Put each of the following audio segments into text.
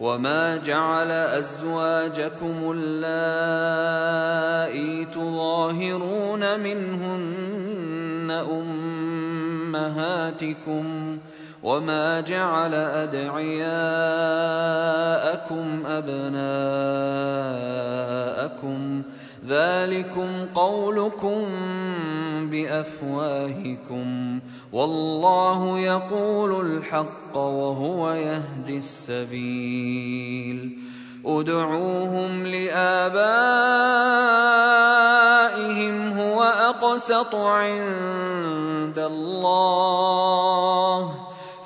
وما جعل ازواجكم اللائي تظاهرون منهن امهاتكم وما جعل ادعياءكم ابناءكم ذلكم قولكم بأفواهكم والله يقول الحق وهو يهدي السبيل. ادعوهم لآبائهم هو أقسط عند الله.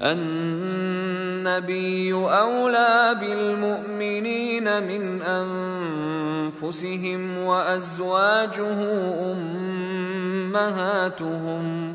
النبي أولى بالمؤمنين من أنفسهم وأزواجه أمهاتهم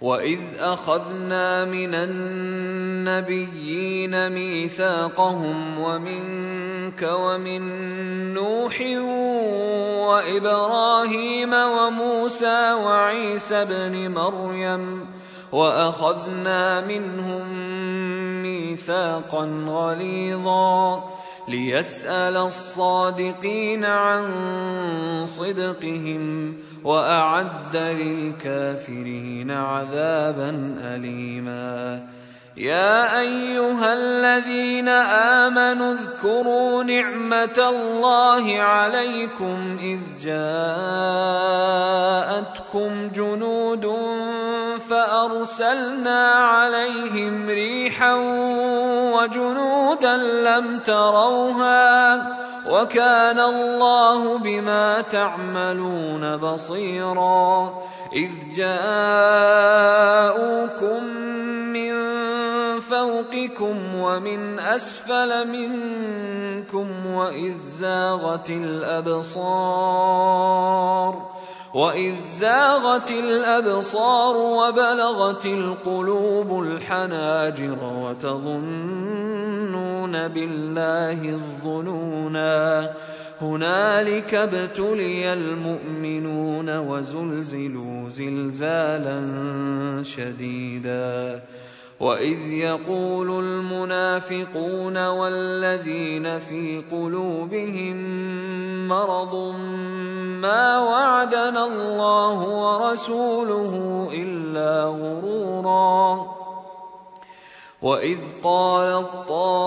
واذ اخذنا من النبيين ميثاقهم ومنك ومن نوح وابراهيم وموسى وعيسى ابن مريم واخذنا منهم ميثاقا غليظا ليسال الصادقين عن صدقهم وأعد للكافرين عذابا أليما. يا أيها الذين آمنوا اذكروا نعمة الله عليكم إذ جاءتكم جنود فأرسلنا عليهم ريحا وجنودا لم تروها وكان الله بما تعملون بصيرا. إذ جاءوكم من فوقكم ومن أسفل منكم وإذ زاغت الأبصار. واذ زاغت الابصار وبلغت القلوب الحناجر وتظنون بالله الظنونا هنالك ابتلي المؤمنون وزلزلوا زلزالا شديدا واذ يقول المنافقون والذين في قلوبهم مرض ما وعدنا الله ورسوله الا غرورا واذ قالت طائفه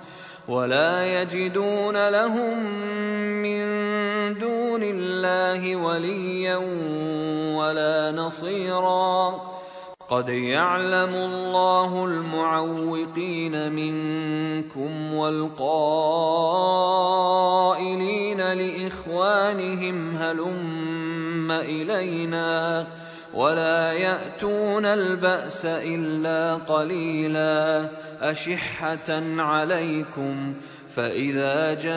ولا يجدون لهم من دون الله وليا ولا نصيرا. قد يعلم الله المعوقين منكم والقائلين لإخوانهم هلم إلينا. ولا يأتون البأس إلا قليلا أشحة عليكم فإذا جاء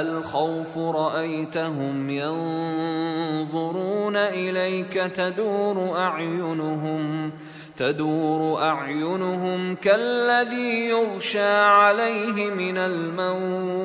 الخوف رأيتهم ينظرون إليك تدور أعينهم تدور أعينهم كالذي يغشى عليه من الموت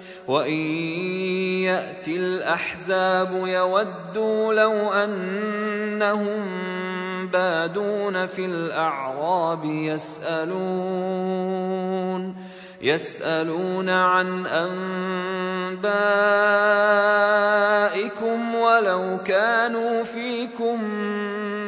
وان ياتي الاحزاب يودوا لو انهم بادون في الاعراب يسالون يسالون عن انبائكم ولو كانوا فيكم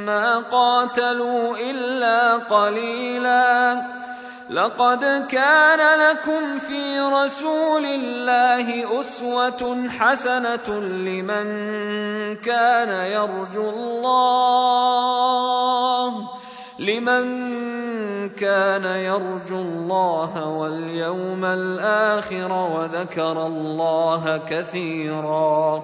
ما قاتلوا الا قليلا لقد كان لكم في رسول الله أسوة حسنة لمن كان يرجو الله لمن كان يرجو الله واليوم الآخر وذكر الله كثيرا.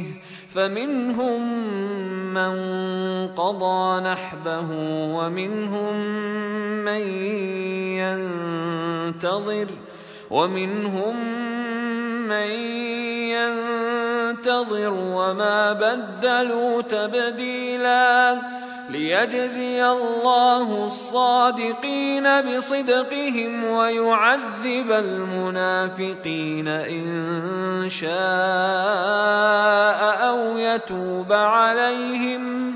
فمنهم من قضى نحبه ومنهم من ينتظر ومنهم من ينتظر وما بدلوا تبديلا ليجزي الله الصادقين بصدقهم ويعذب المنافقين إن شاء أو يتوب عليهم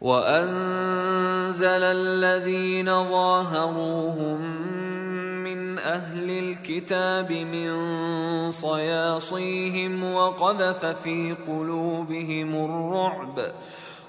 وأنزل الذين ظاهروهم من أهل الكتاب من صياصيهم وقذف في قلوبهم الرعب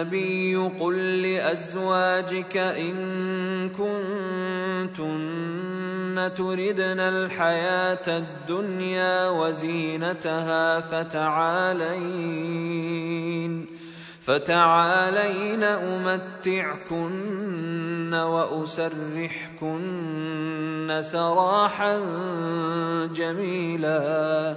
النبي قل لأزواجك إن كنتن تردن الحياة الدنيا وزينتها فتعالين فتعالين أمتعكن وأسرحكن سراحا جميلا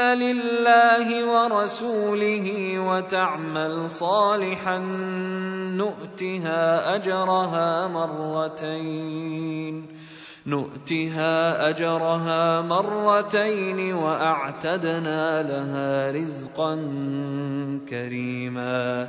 لله ورسوله وتعمل صالحا نؤتها اجرها مرتين نؤتها اجرها مرتين واعتدنا لها رزقا كريما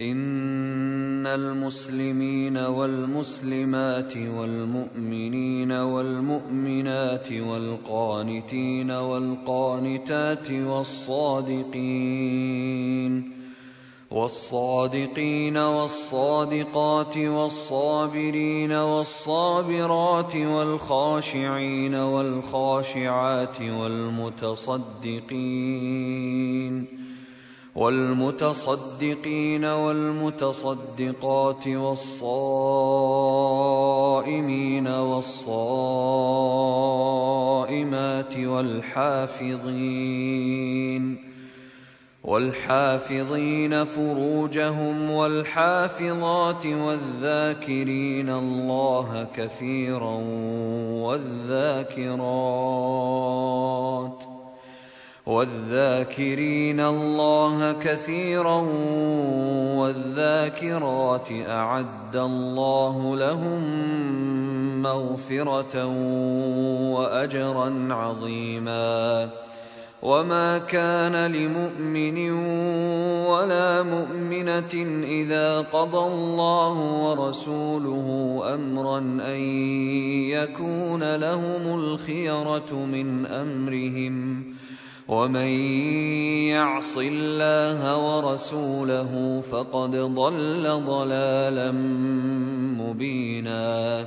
إن المسلمين والمسلمات والمؤمنين والمؤمنات والقانتين والقانتات والصادقين والصادقين والصادقات والصابرين والصابرات والخاشعين والخاشعات والمتصدقين والمتصدقين والمتصدقات والصائمين والصائمات والحافظين والحافظين فروجهم والحافظات والذاكرين الله كثيرا والذاكرات والذاكرين الله كثيرا والذاكرات أعد الله لهم مغفرة واجرا عظيما. وما كان لمؤمن ولا مؤمنة إذا قضى الله ورسوله امرا أن يكون لهم الخيرة من أمرهم. ومن يعص الله ورسوله فقد ضل ضلالا مبينا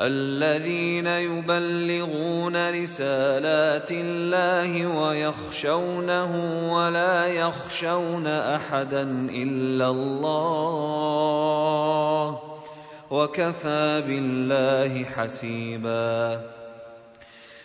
الذين يبلغون رسالات الله ويخشونه ولا يخشون أحدا إلا الله وكفى بالله حسيبا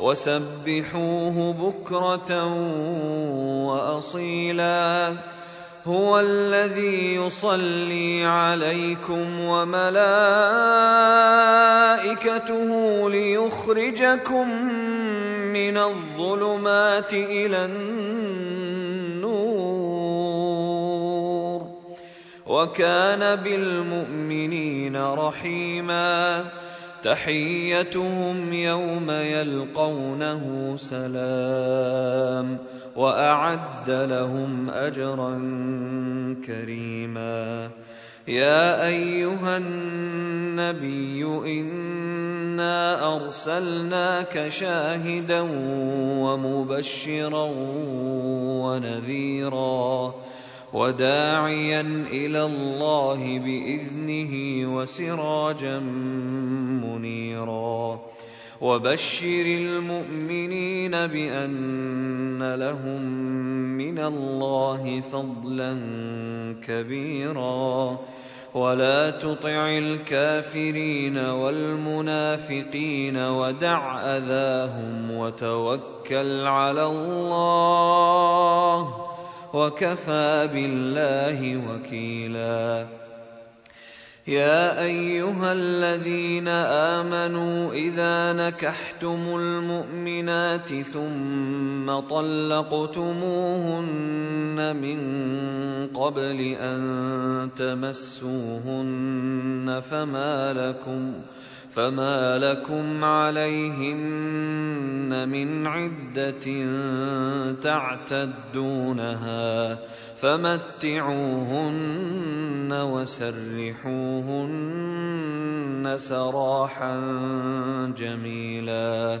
وسبحوه بكرة وأصيلا. هو الذي يصلي عليكم وملائكته ليخرجكم من الظلمات إلى النور. وكان بالمؤمنين رحيما. تحيتهم يوم يلقونه سلام وأعد لهم أجرا كريما. يا أيها النبي إنا أرسلناك شاهدا ومبشرا ونذيرا. وداعيا إلى الله بإذنه وسراجا منيرا. وبشر المؤمنين بأن لهم من الله فضلا كبيرا. ولا تطع الكافرين والمنافقين ودع أذاهم وتوكل على الله. وكفى بالله وكيلا. يا أيها الذين آمنوا إذا نكحتم المؤمنات ثم طلقتموهن من قبل أن تمسوهن فما لكم فما لكم عليهن من عده تعتدونها فمتعوهن وسرحوهن سراحا جميلا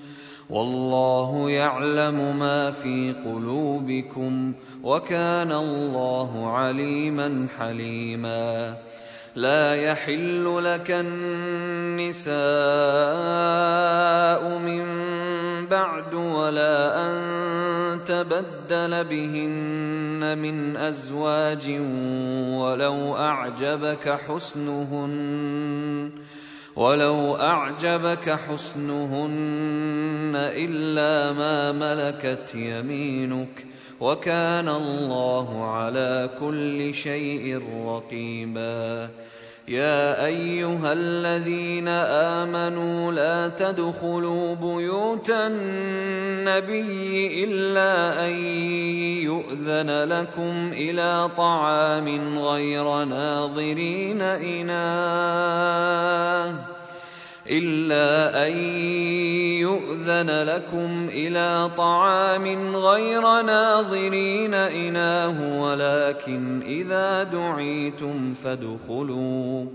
والله يعلم ما في قلوبكم وكان الله عليما حليما. لا يحل لك النساء من بعد ولا أن تبدل بهن من أزواج ولو أعجبك حسنهن. ولو أعجبك حسنهن إلا ما ملكت يمينك وكان الله على كل شيء رقيباً يا ايها الذين امنوا لا تدخلوا بيوت النبي الا ان يؤذن لكم إلى طعام غير ناظرين اناه إلا أن يؤذن لكم إلى طعام غير ناظرين إناه ولكن إذا دعيتم فادخلوا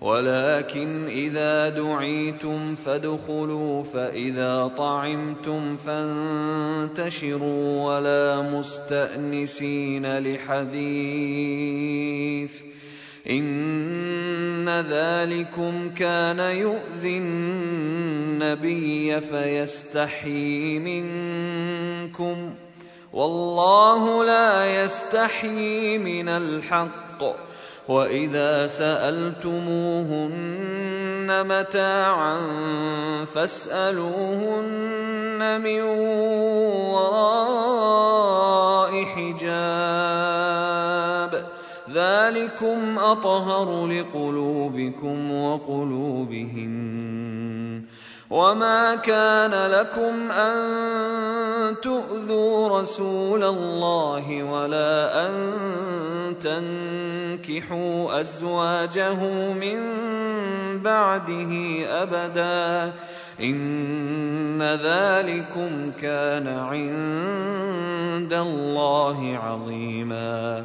ولكن إذا دعيتم فادخلوا فإذا طعمتم فانتشروا ولا مستأنسين لحديث. إن ذلكم كان يؤذي النبي فيستحيي منكم والله لا يستحيي من الحق وإذا سألتموهن متاعا فاسألوهن من وراء حجاب ذلكم أطهر لقلوبكم وقلوبهن وما كان لكم أن تؤذوا رسول الله ولا أن تنكحوا أزواجه من بعده أبدا إن ذلكم كان عند الله عظيما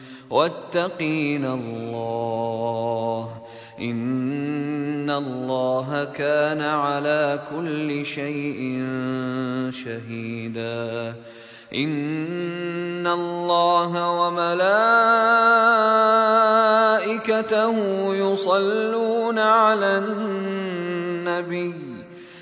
واتقين الله. إن الله كان على كل شيء شهيدا. إن الله وملائكته يصلون على النبي.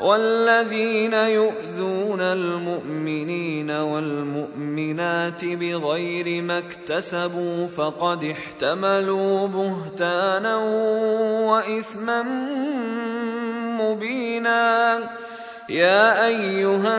والذين يؤذون المؤمنين والمؤمنات بغير ما اكتسبوا فقد احتملوا بهتانا وإثما مبينا. يا أيها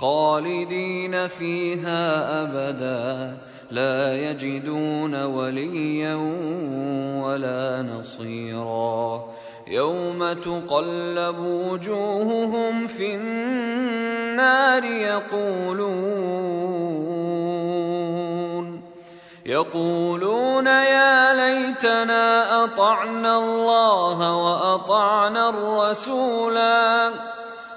خالدين فيها أبدا لا يجدون وليا ولا نصيرا. يوم تقلب وجوههم في النار يقولون يقولون يا ليتنا أطعنا الله وأطعنا الرسولا.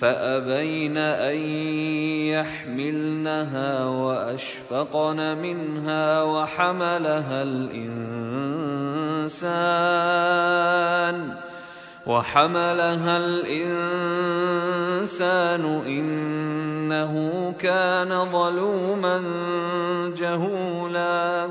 فأبين أن يحملنها وأشفقن منها وحملها الإنسان وحملها الإنسان إنه كان ظلوما جهولا